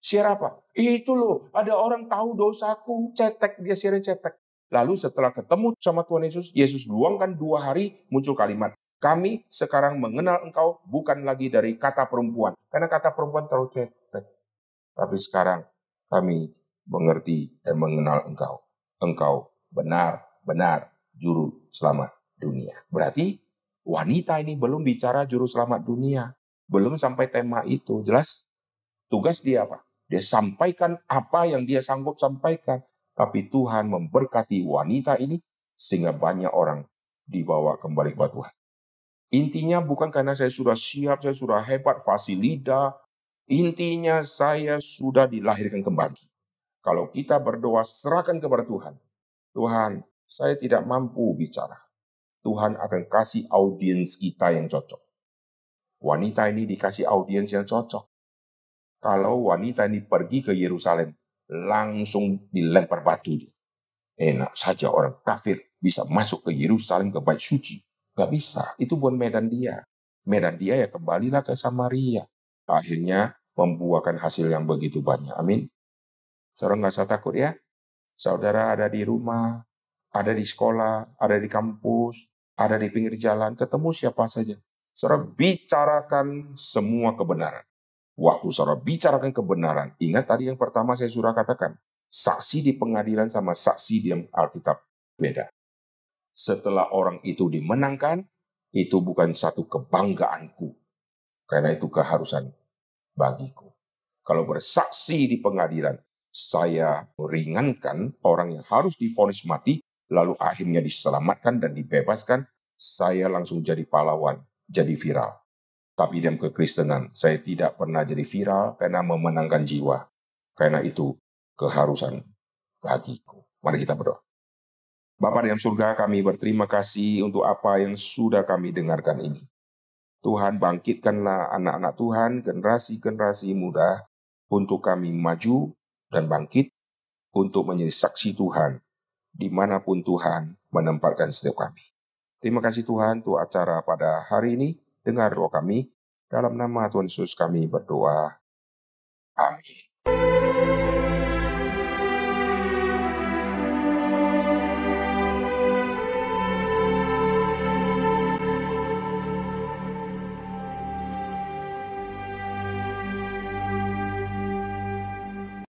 Share apa? Itu loh, ada orang tahu dosaku, cetek, dia share cetek. Lalu setelah ketemu sama Tuhan Yesus, Yesus luangkan dua hari, muncul kalimat, kami sekarang mengenal engkau bukan lagi dari kata perempuan. Karena kata perempuan terlalu cetek. Tapi sekarang kami mengerti dan mengenal engkau. Engkau benar-benar juru selamat dunia. Berarti wanita ini belum bicara juru selamat dunia. Belum sampai tema itu. Jelas? Tugas dia apa? Dia sampaikan apa yang dia sanggup sampaikan. Tapi Tuhan memberkati wanita ini sehingga banyak orang dibawa kembali kepada Tuhan. Intinya bukan karena saya sudah siap, saya sudah hebat, fasilida. Intinya saya sudah dilahirkan kembali. Kalau kita berdoa, serahkan kepada Tuhan. Tuhan, saya tidak mampu bicara. Tuhan akan kasih audiens kita yang cocok. Wanita ini dikasih audiens yang cocok. Kalau wanita ini pergi ke Yerusalem, langsung dilempar batu dia. Enak saja orang kafir bisa masuk ke Yerusalem ke bait suci. Gak bisa, itu bukan medan dia. Medan dia ya kembalilah ke Samaria. Akhirnya membuahkan hasil yang begitu banyak. Amin. Saudara nggak usah takut ya. Saudara ada di rumah, ada di sekolah, ada di kampus, ada di pinggir jalan, ketemu siapa saja. Saudara bicarakan semua kebenaran. Waktu saudara bicarakan kebenaran, ingat tadi yang pertama saya sudah katakan, saksi di pengadilan sama saksi di Alkitab beda. Setelah orang itu dimenangkan, itu bukan satu kebanggaanku, karena itu keharusan bagiku. Kalau bersaksi di pengadilan, saya meringankan orang yang harus difonis mati, lalu akhirnya diselamatkan dan dibebaskan, saya langsung jadi pahlawan, jadi viral. Tapi dalam kekristenan, saya tidak pernah jadi viral karena memenangkan jiwa. Karena itu keharusan bagiku. Mari kita berdoa. Bapak dalam surga, kami berterima kasih untuk apa yang sudah kami dengarkan ini. Tuhan bangkitkanlah anak-anak Tuhan, generasi-generasi muda, untuk kami maju dan bangkit untuk menjadi saksi Tuhan di mana pun Tuhan menempatkan setiap kami. Terima kasih Tuhan untuk acara pada hari ini. Dengar doa kami. Dalam nama Tuhan Yesus kami berdoa. Amin.